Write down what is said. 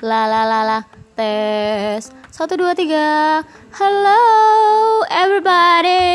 La la la la. Tes. Satu dua tiga. Hello everybody.